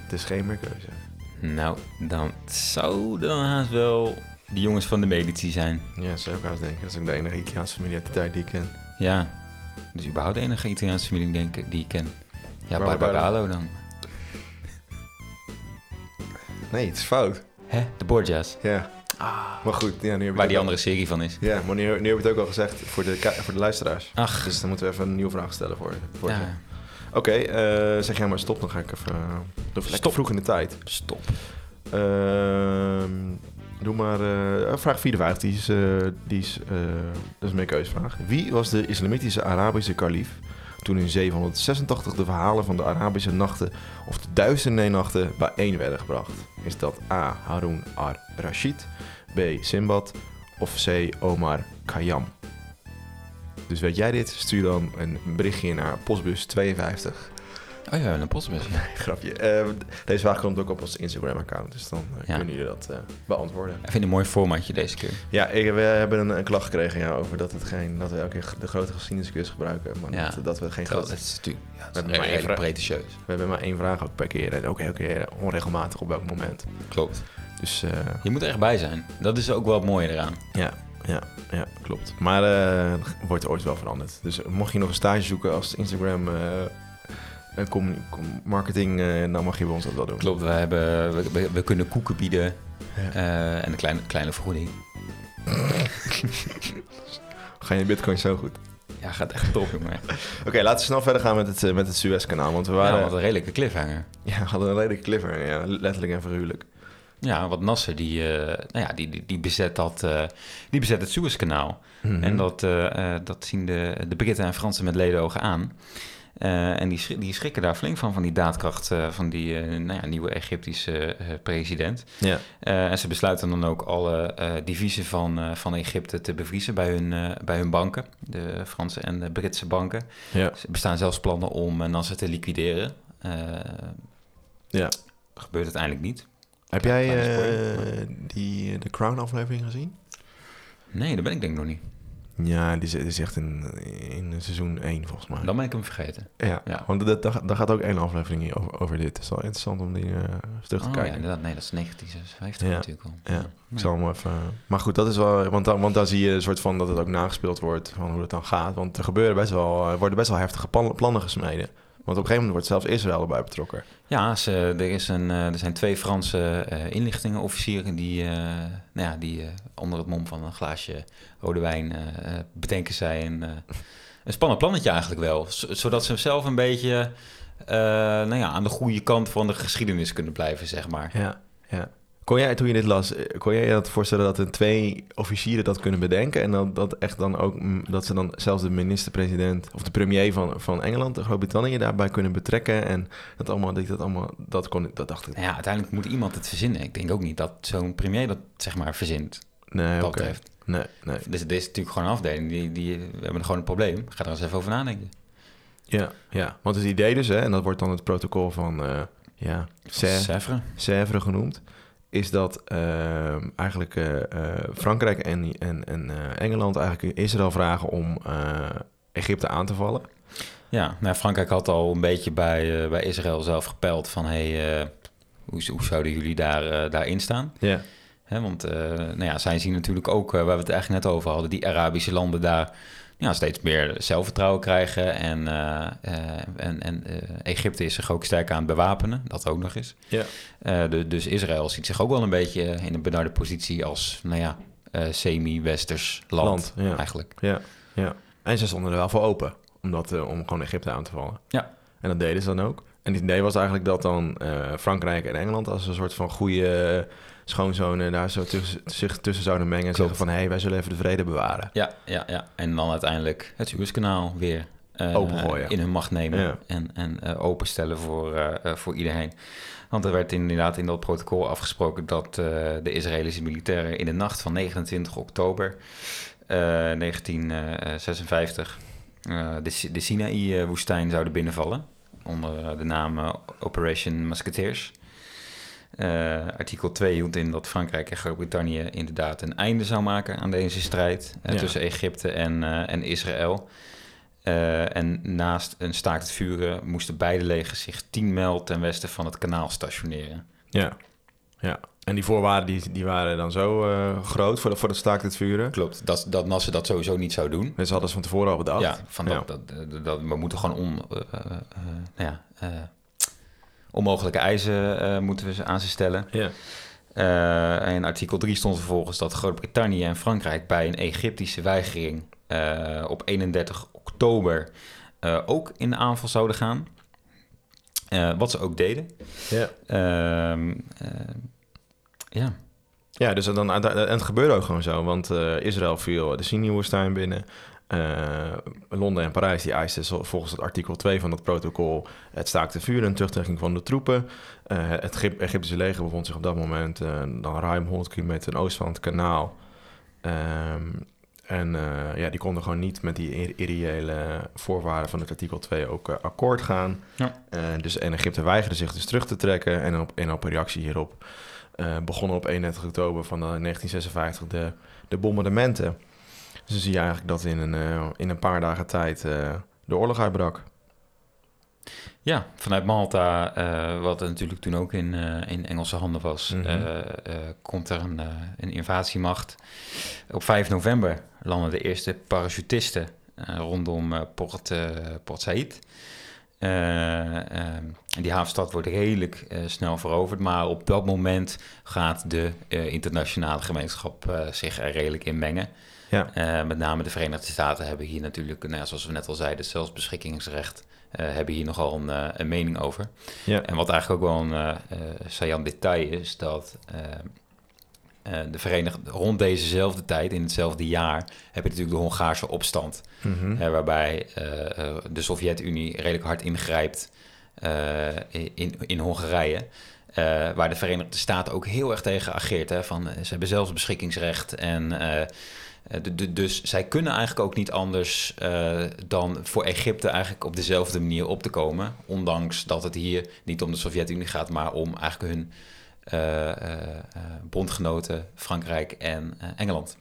Het is geen meer keuze. Nou, dan zou dan haast wel de jongens van de Medici zijn. Ja, dat zou ik haast denken. Dat is ook de enige Italiaanse familie uit de tijd die ik ken. Ja. Dus überhaupt de enige Italiaanse familie denk ik, die ik ken. Ja. Barbaralo dan. Nee, het is fout. Hè? De Borgia's. Ja. Maar goed, ja, nu heb Waar die andere serie van is. Ja, maar nu, nu heb je het ook al gezegd voor de, voor de luisteraars. Ach, Dus dan moeten we even een nieuwe vraag stellen voor, voor ja. Oké, eh, zeg jij maar stop, dan ga ik even... Uh, Stop. vroeg in de tijd. Stop. Ehm, doe maar eh, vraag 54, die is, die is, dat is mijn keusvraag. Wie was de islamitische Arabische kalief toen in 786 de verhalen van de Arabische nachten of de duizenden nachten bijeen werden gebracht? Is dat A. Harun ar-Rashid, B. Simbad of C. Omar Khayyam? Dus weet jij dit? Stuur dan een berichtje naar postbus 52. Oh ja, een postbus. Ja. Grapje. Eh, deze vraag komt ook op ons Instagram-account, dus dan eh, Ja. kunnen jullie dat eh, beantwoorden. Ik vind het een mooi formatje deze keer. Ja, ik, we hebben een, een klacht gekregen ja, over dat, het geen, dat we elke keer de grote geschiedenisquiz gebruiken, maar Ja. dat, dat we geen Dat grote... is natuurlijk ja, dat hebben maar één vraag. pretentieus. We hebben maar één vraag ook per keer en ook elke keer onregelmatig op welk moment. Klopt. Dus eh, Je moet er echt bij zijn. Dat is ook wel het mooie eraan. ja, Ja, ja, klopt. Maar eh wordt ooit wel veranderd. Dus mocht je nog een stage zoeken als Instagram eh, eh, com- marketing, eh, dan mag je bij ons dat wel doen. Klopt, we, hebben, we, kunnen koeken bieden Ja. eh, en een kleine, kleine vergoeding. Ga je bitcoin zo goed? Ja, gaat echt top, jongen. Oké, laten we snel verder gaan met het, eh, met het Suezkanaal. Want we Ja, waren, wat een redelijke cliffhanger. ja, we hadden een redelijke cliffhanger, ja, letterlijk en figuurlijk. Ja, want Nasser die, eh, nou ja, die, die, die, bezet dat, eh, die bezet het Suezkanaal. En dat, eh, dat zien de, de Britten en Fransen met ledenogen aan. En die, die schrikken daar flink van, van die daadkracht van die nou ja, nieuwe Egyptische president. Ja, en ze besluiten dan ook alle diviezen van, van Egypte te bevriezen bij hun, bij hun banken, de Franse en de Britse banken. ja, Er bestaan zelfs plannen om Nasser te liquideren. Ja. Gebeurt uiteindelijk niet. Heb jij eh, die, de Crown-aflevering gezien? Nee, dat ben ik denk ik nog niet. Ja, die is, echt in, in seizoen 1 volgens mij. Dan ben ik hem vergeten. Ja, Ja. want dat, daar, gaat ook één aflevering in over, over dit. Het is wel interessant om die eh eens terug te Oh, ja, kijken. inderdaad. Nee, dat is 1950 Ja. natuurlijk al. Ja. Ik zal hem even... Maar goed, dat is wel... Want, dan, want daar zie je een soort van dat het ook nagespeeld wordt van hoe het dan gaat. Want er gebeuren best wel, er worden best wel heftige plan- plannen gesmeden. Want op een gegeven moment wordt zelfs Israël erbij betrokken. Ja, ze, er, is een, eh, er zijn twee Franse eh, inlichtingenofficieren die, eh, nou ja, die eh, onder het mom van een glaasje rode wijn bedenken zij een, eh, een spannend plannetje eigenlijk wel. Zodat ze zelf een beetje eh, nou ja, aan de goede kant van de geschiedenis kunnen blijven, zeg maar. Ja, ja. Kon jij, toen je dit las, eh, kon jij je dat voorstellen dat er twee officieren dat kunnen bedenken? En dat, dat echt dan ook, mm, dat ze dan zelfs de minister-president of de premier van, van Engeland, Groot-Brittannië, daarbij kunnen betrekken? En dat allemaal, dat, dat allemaal, dat kon dat dacht ik. Nou ja, uiteindelijk moet iemand het verzinnen. Ik denk ook niet dat zo'n premier dat zeg maar verzint. Nee, Dat oké. betreft. Nee, nee. Dus dit is natuurlijk gewoon een afdeling. Die, die, we hebben gewoon een probleem. Ga er eens even over nadenken. Ja, ja. Want het idee dus, hè, en dat wordt dan het protocol van, eh ja, Sè- Sèvres. Sèvres genoemd, is dat eh, eigenlijk eh, eh, Frankrijk en, en, en eh, Engeland eigenlijk Israël vragen om Egypte aan te vallen. Ja, nou, Frankrijk had al een beetje bij, bij Israël zelf gepeld van... Hey, hoe, hoe zouden jullie daar, daarin staan? Ja, Hè, want nou ja, zij zien natuurlijk ook, waar we het eigenlijk net over hadden... die Arabische landen daar ja, steeds meer zelfvertrouwen krijgen. En, eh, eh, en, en eh, Egypte is zich ook sterk aan het bewapenen, dat ook nog eens. ja. De- dus Israël ziet zich ook wel een beetje in een benarde positie als, nou ja, semi-westers land, Land, ja. eigenlijk. Ja, ja. En ze stonden er wel voor open om, dat, eh, om gewoon Egypte aan te vallen. Ja. En dat deden ze dan ook. En het idee was eigenlijk dat dan Frankrijk en Engeland als een soort van goede schoonzonen daar zo tussen, zich tussen zouden mengen en zeggen van hé, wij zullen even de vrede bewaren. Ja, ja, ja. En dan uiteindelijk het Suezkanaal weer eh, Opengooien. in hun macht nemen Ja. en, en eh, openstellen voor, eh, voor iedereen. Want er werd inderdaad in dat protocol afgesproken dat de Israëlische militairen in de nacht van 29 oktober eh, 1956 eh, de, de Sinaï-woestijn zouden binnenvallen onder de naam Operation Musketeers. Eh, artikel 2 hield in dat Frankrijk en Groot-Brittannië inderdaad een einde zou maken aan deze strijd eh, Ja. tussen Egypte en, eh, en Israël. En naast een staakt het vuren moesten beide legers zich 10 mijl ten westen van het kanaal stationeren. Ja, ja. En die voorwaarden die, die waren dan zo groot voor, de, voor het staakt het vuren. Klopt, dat, dat Nasser dat sowieso niet zou doen. Dus hadden ze van tevoren al bedacht. Ja, van dat, Ja. Dat, dat, dat- we moeten gewoon on, eh, nou ja, onmogelijke eisen eh, moeten we ze aan ze stellen. Ja. Eh, en in artikel 3 stond vervolgens dat Groot-Brittannië en Frankrijk bij een Egyptische weigering eh, op 31 oktober eh, ook in de aanval zouden gaan. Eh, wat ze ook deden. Ja. Ehm, eh, ja, Ja, dus dan, en het gebeurde ook gewoon zo. Want eh, Israël viel de Sinai-woestijn binnen. Eh, Londen en Parijs die eisten volgens het artikel 2 van dat protocol... het staakte vuur en terugtrekking van de troepen. Eh, het Egyp- Egyptische leger bevond zich op dat moment... eh, dan ruim 100 kilometer ten oosten van het kanaal. Ehm, en ja, die konden gewoon niet met die ir- irreële voorwaarden van het artikel 2 ook akkoord gaan. Ja. Dus, en Egypte weigerde zich dus terug te trekken. En op, en op reactie hierop begonnen op 31 oktober van eh, 1956 de, de bombardementen. Dus dan zie je eigenlijk dat in een, eh, in een paar dagen tijd eh, de oorlog uitbrak. Ja, vanuit Malta, uh, wat natuurlijk toen ook in, uh, in Engelse handen was, mm -hmm. uh, komt er een, een, invasiemacht. Op 5 november landen de eerste parachutisten rondom Port, Port Said. die havenstad wordt redelijk snel veroverd, maar op dat moment gaat de internationale gemeenschap zich er redelijk in mengen. Ja. met name de Verenigde Staten hebben hier natuurlijk, nou, zoals we net al zeiden, zelfbeschikkingsrecht. Uh, hebben hier nogal een, uh, een mening over. Ja. En wat eigenlijk ook wel een saillant detail is, dat de Verenigde rond dezezelfde tijd, in hetzelfde jaar, heb je natuurlijk de Hongaarse opstand, mm -hmm. waarbij de Sovjet-Unie redelijk hard ingrijpt in, in Hongarije. waar de Verenigde Staten ook heel erg tegen ageert. Hè, van, ze hebben zelfs beschikkingsrecht en uh, dus zij kunnen eigenlijk ook niet anders uh, dan voor Egypte eigenlijk op dezelfde manier op te komen. Ondanks dat het hier niet om de Sovjet-Unie gaat, maar om eigenlijk hun uh, bondgenoten Frankrijk en Engeland.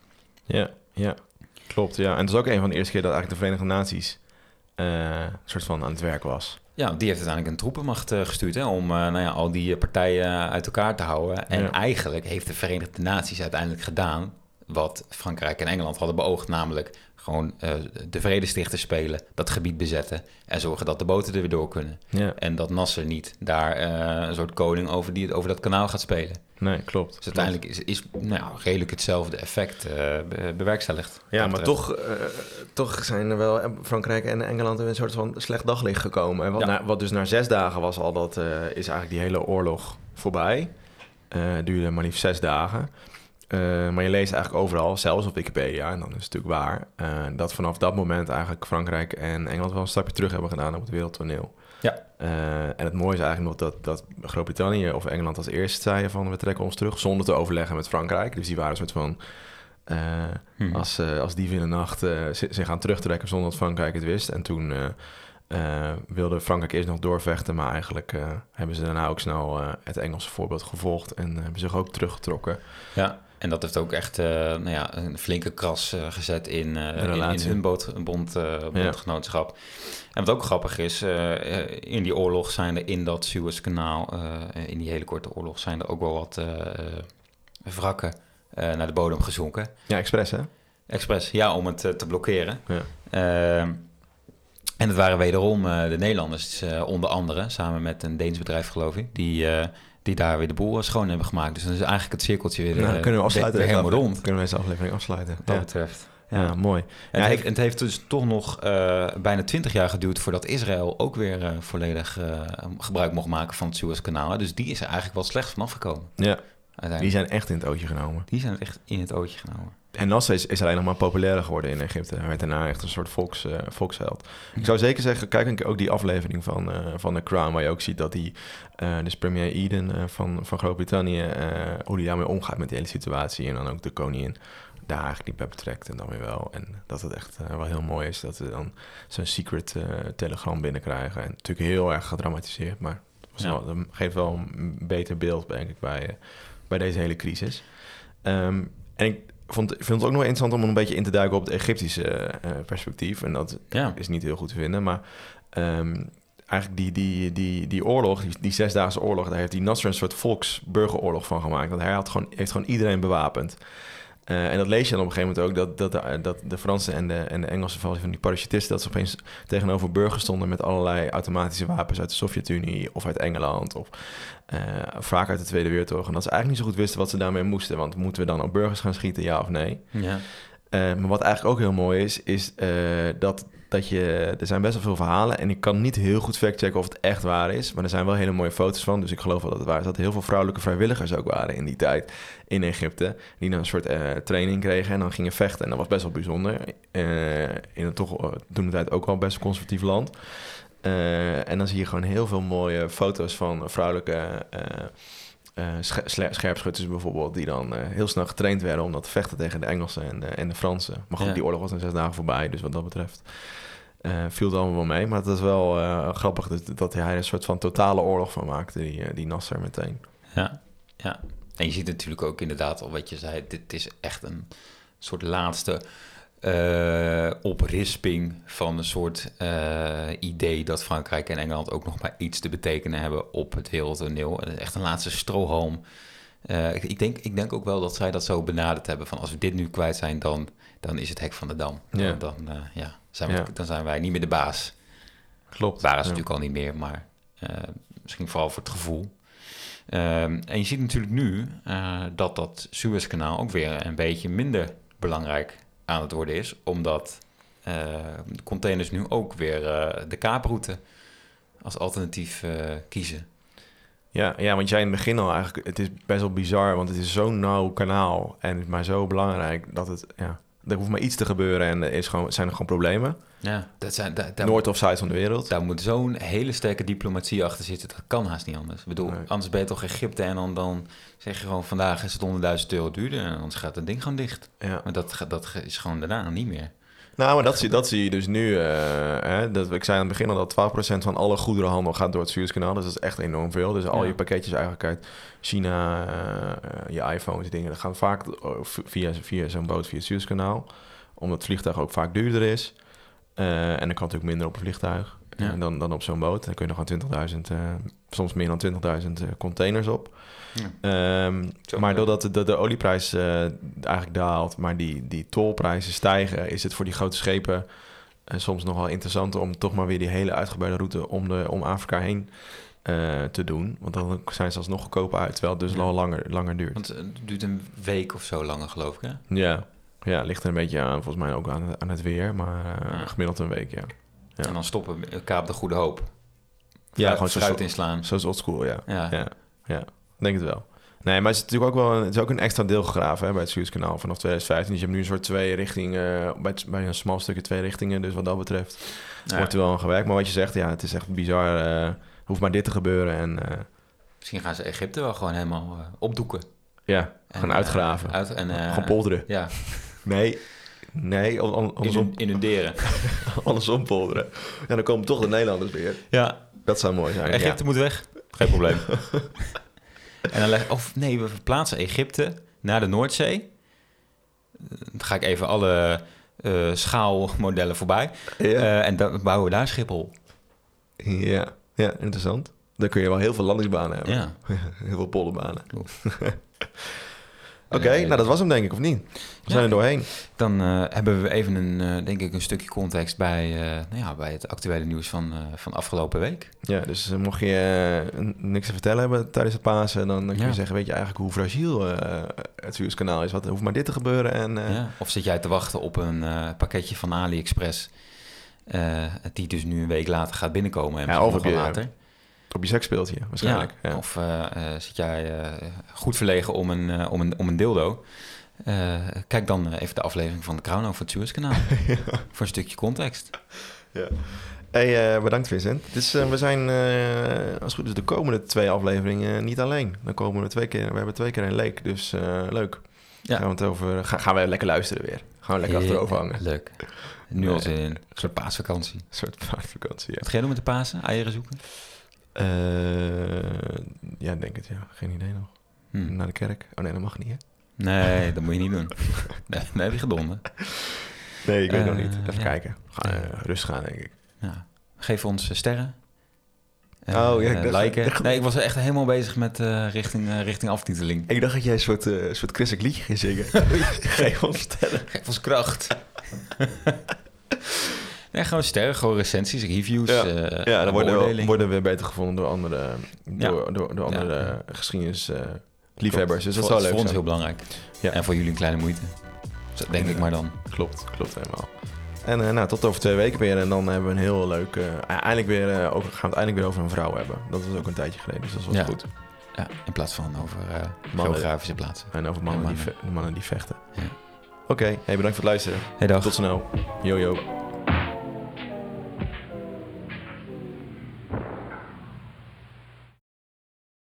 Ja, ja, klopt. Ja. En het is ook een van de eerste keer dat eigenlijk de Verenigde Naties een soort van aan het werk was. Ja, die heeft uiteindelijk een troepenmacht gestuurd hè, om nou ja, al die partijen uit elkaar te houden. En eigenlijk heeft de Verenigde Naties uiteindelijk gedaan wat Frankrijk en Engeland hadden beoogd, namelijk gewoon uh, de vredestichter spelen, dat gebied bezetten en zorgen dat de boten er weer door kunnen. Ja. En dat Nasser niet daar uh, een soort koning over, die, over dat kanaal gaat spelen. Nee, klopt. Dus uiteindelijk is, is nou, redelijk hetzelfde effect uh, bewerkstelligd. Ja, maar toch, toch zijn er wel Frankrijk en Engeland in een soort van slecht daglicht gekomen. Wat, ja. na, wat dus na zes dagen was al, dat is eigenlijk die hele oorlog voorbij. duurde maar liefst zes dagen. Uh, maar je leest eigenlijk overal, zelfs op Wikipedia, en dan is het natuurlijk waar, uh, dat vanaf dat moment eigenlijk Frankrijk en Engeland wel een stapje terug hebben gedaan op het wereldtoneel. Ja. Uh, en het mooie is eigenlijk nog dat, dat Groot-Brittannië of Engeland als eerste zeiden van we trekken ons terug, zonder te overleggen met Frankrijk. Dus die waren een soort van, hmm. als, als die in de nacht zich gaan terugtrekken zonder dat Frankrijk het wist. En toen wilde Frankrijk eerst nog doorvechten, maar eigenlijk hebben ze daarna ook snel het Engelse voorbeeld gevolgd en hebben zich ook teruggetrokken. Ja. En dat heeft ook echt uh, nou ja, een flinke kras uh, gezet in, uh, in, in, hun boot, bond, bondgenootschap. En wat ook grappig is, in die oorlog zijn er in dat Suezkanaal, in die hele korte oorlog, zijn er ook wel wat wrakken naar de bodem gezonken. Ja, expres hè? Expres, ja, om het te blokkeren. Ja. En het waren wederom de Nederlanders, onder andere, samen met een Deens bedrijf geloof ik, die die daar weer de boel schoon hebben gemaakt. Dus dan is eigenlijk het cirkeltje weer, nou, kunnen we afsluiten, weer helemaal rond. Kunnen we deze aflevering afsluiten. Wat dat betreft. Ja, mooi. En het, heeft, het, heeft, dus toch nog uh, bijna twintig jaar geduurd voordat Israël ook weer uh, volledig uh, gebruik mocht maken van het Suezkanaal. Dus die is er eigenlijk wel slecht vanaf gekomen. Ja, die zijn echt in het ootje genomen. Die zijn echt in het ootje genomen. En Nasser is, is alleen nog maar populairder geworden in Egypte. Hij werd daarna echt een soort volks, uh, volksheld. Ik zou zeker zeggen, kijk een keer ook die aflevering van, uh, van The Crown... waar je ook ziet dat die, uh, dus premier Eden van, van Groot-Brittannië... hoe die daarmee omgaat met die hele situatie. En dan ook de koningin daar eigenlijk niet bij betrekt en dan weer wel. En dat het echt wel heel mooi is dat ze dan zo'n secret telegram binnenkrijgen. En natuurlijk heel erg gedramatiseerd, maar ja. wel, dat geeft wel een beter beeld, denk ik, bij, bij deze hele crisis. Um, en ik vond, vind het ook nog interessant om een beetje in te duiken op het Egyptische uh, perspectief. En dat ja. is niet heel goed te vinden. Maar um, eigenlijk die, die, die, die oorlog, die, die zesdaagse oorlog, daar heeft die Nasser een soort volksburgeroorlog van gemaakt. Want hij had gewoon, heeft gewoon iedereen bewapend. Uh, en dat lees je dan op een gegeven moment ook, dat, dat, de, dat de Franse en de, en de Engelse van die parachutisten... dat ze opeens tegenover burgers stonden met allerlei automatische wapens uit de Sovjet-Unie of uit Engeland... of uh, vaak uit de Tweede Wereldoorlog. En dat ze eigenlijk niet zo goed wisten wat ze daarmee moesten. Want moeten we dan op burgers gaan schieten, ja of nee? Ja. Uh, maar wat eigenlijk ook heel mooi is, is dat dat je, er zijn best wel veel verhalen en ik kan niet heel goed factchecken of het echt waar is, maar er zijn wel hele mooie foto's van, dus ik geloof wel dat het waar is. Dat heel veel vrouwelijke vrijwilligers ook waren in die tijd in Egypte, die dan een soort uh, training kregen en dan gingen vechten en dat was best wel bijzonder. In een toch toen de tijd ook wel best conservatief land. En dan zie je gewoon heel veel mooie foto's van vrouwelijke uh, scherpschutters bijvoorbeeld, die dan heel snel getraind werden om dat te vechten tegen de Engelsen en de, en de Fransen. Maar goed, ja. die oorlog was in zes dagen voorbij, dus wat dat betreft viel het allemaal wel mee. Maar het is wel grappig dat, dat hij een soort van totale oorlog van maakte, die, die Nasser meteen. Ja, ja. En je ziet natuurlijk ook inderdaad al wat je zei, dit is echt een soort laatste eh, oprisping van een soort eh, idee dat Frankrijk en Engeland ook nog maar iets te betekenen hebben op het wereldtoneel. Echt een laatste strohalm. Eh, ik, denk, ik denk ook wel dat zij dat zo benaderd hebben van als we dit nu kwijt zijn, dan, dan is het hek van de dam. Ja. Dan, dan, eh, ja, zijn we, Ja. dan zijn wij niet meer de baas. Klopt. Waren ze Ja. natuurlijk al niet meer, maar misschien vooral voor het gevoel. Ehm, en je ziet natuurlijk nu dat dat Suezkanaal ook weer een beetje minder belangrijk aan het worden is, omdat eh, containers nu ook weer eh, de kaaproute als alternatief eh, kiezen. Ja, ja, want jij in het begin al eigenlijk... Het is best wel bizar, want het is zo'n nauw kanaal... en is maar zo belangrijk dat het... Ja, er hoeft maar iets te gebeuren en er is gewoon, zijn er gewoon problemen. Ja, dat zijn, Noord of zuid van de wereld. daar moet zo'n hele sterke diplomatie achter zitten. Dat kan haast niet anders. Ik bedoel, Nee. anders ben je toch Egypte en dan, dan zeg je gewoon vandaag is het 100.000 euro duurder en anders gaat het ding gewoon dicht. Ja. Maar dat, dat is gewoon daarna niet meer. Nou, maar dat zie, dat zie je dus nu. eh, hè, dat, ik zei aan het begin al dat 12% van alle goederenhandel gaat door het Suezkanaal. Dus dat is echt enorm veel. Dus al Ja. je pakketjes eigenlijk uit China, eh, je iPhones, dingen, dat gaan vaak eh, via, via zo'n boot via het Suezkanaal. Omdat het vliegtuig ook vaak duurder is. Eh, en dan kan natuurlijk minder op een vliegtuig Ja. dan, dan op zo'n boot. Dan kun je nog aan 20.000, eh, soms meer dan 20.000 eh, containers op. Ja. Ehm, maar doordat de, de, de olieprijs eigenlijk daalt, maar die, die tolprijzen stijgen, is het voor die grote schepen soms nog wel interessanter om toch maar weer die hele uitgebreide route om, de, om Afrika heen te doen. Want dan zijn ze alsnog goedkoper uit, terwijl het dus Ja. al langer, langer duurt. Want het duurt een week of zo langer, geloof ik, hè? Ja. Ja, ligt er een beetje aan, volgens mij ook aan, het- aan het weer, maar eh, Ja. gemiddeld een week, ja. Ja. En dan stoppen we Kaap de Goede Hoop. Ja, gewoon zo- fruit inslaan. Zoals oldschool, ja. Ja. Ja, ja, denk het wel. Nee, maar het is natuurlijk ook wel een, het is ook een extra deel gegraven hè, bij het Suezkanaal vanaf 2015. Dus je hebt nu een soort twee richtingen, bij, het- bij een smal stukje twee richtingen. Dus wat dat betreft Ja. wordt er wel aan gewerkt. Maar wat je zegt, ja, het is echt bizar. eh hoeft maar dit te gebeuren en eh, Misschien gaan ze Egypte wel gewoon helemaal opdoeken. ja, En, gaan uitgraven. uit, en, gaan polderen. Ja, Nee, nee, an- an- andersom, inu- inunderen. andersom polderen. Ja, dan komen toch de Nederlanders weer. ja, Dat zou mooi zijn. Egypte moet weg. Geen probleem. en dan leg, of nee, we verplaatsen Egypte naar de Noordzee. Dan ga ik even alle eh, schaalmodellen voorbij. Ja. Eh, en dan bouwen we daar Schiphol. ja, ja, interessant. Dan kun je wel heel veel landingsbanen hebben. Ja. Heel veel polderbanen. Oké, Eh, nou dat was hem denk ik, of niet? We Ja. zijn er doorheen. Dan eh, hebben we even een, eh, denk ik, een stukje context bij, nou ja, bij het actuele nieuws van, van afgelopen week. Ja, dus mocht je niks te vertellen hebben tijdens het Pasen, dan, dan kun je Ja. zeggen, weet je eigenlijk hoe fragiel het Suezkanaal is. Wat, hoeft maar dit te gebeuren en... Ja. Of zit jij te wachten op een pakketje van AliExpress, die dus nu een week later gaat binnenkomen en Ja, misschien of nog heb wel je- later. Op je seksspeeltje waarschijnlijk. Ja. Of eh, eh, zit jij eh, goed verlegen om een, om een, om een dildo? Kijk dan even de aflevering van de Crown over het Suezkanaal. Voor een stukje context. Ja. Hey, bedankt Vincent. Dus we zijn, als het goed is, de komende twee afleveringen niet alleen. Dan komen we twee keer, we hebben twee keer een leek, dus leuk. Ja. Gaan, we het over, ga- gaan we lekker luisteren weer. Gaan we lekker achterover hangen. Een Leuk. Nu al zin in. Een soort paasvakantie. soort vakantie, ja. Wat ga je doen met de Pasen? Eieren zoeken? Eh, ja, denk het, ja. Geen idee nog. Hm. Naar de kerk? Oh nee, dat mag niet, hè? Nee, dat moet je niet doen. Nee, heb je gedonden. Nee, ik weet Eh, nog niet. Even ja. kijken. Ga, eh, rustig gaan, denk ik. Ja. Geef ons eh, sterren. Eh, Oh, ja, ik eh, liken. dacht- Nee, ik was echt helemaal bezig met eh, richting, eh, richting aftiteling. Ik dacht dat jij een soort, eh soort christelijk liedje ging zingen. Geef ons sterren. Geef ons kracht. Nee, gewoon sterren, gewoon recensies, reviews. Ja. eh, Ja, dan worden worden we beter gevonden door andere, Ja. door, door, door andere Ja. eh, geschiedenis eh, liefhebbers. Dus dat Voor- zou leuk Voor ons heel belangrijk. Ja. En voor jullie een kleine moeite. Zo denk ik maar dan. Klopt, klopt helemaal. En eh, nou, tot over twee weken weer. En dan hebben we een heel leuk... eh, eindelijk weer, over, gaan we het eindelijk weer over een vrouw hebben. Dat was ook een tijdje geleden, dus dat was Ja. goed. Ja, in plaats van over Mannen. geografische plaatsen. En over mannen, die, mannen die vechten. Ja. Oké, hey, bedankt voor het luisteren. Hey, dag. Tot snel. Yo, yo.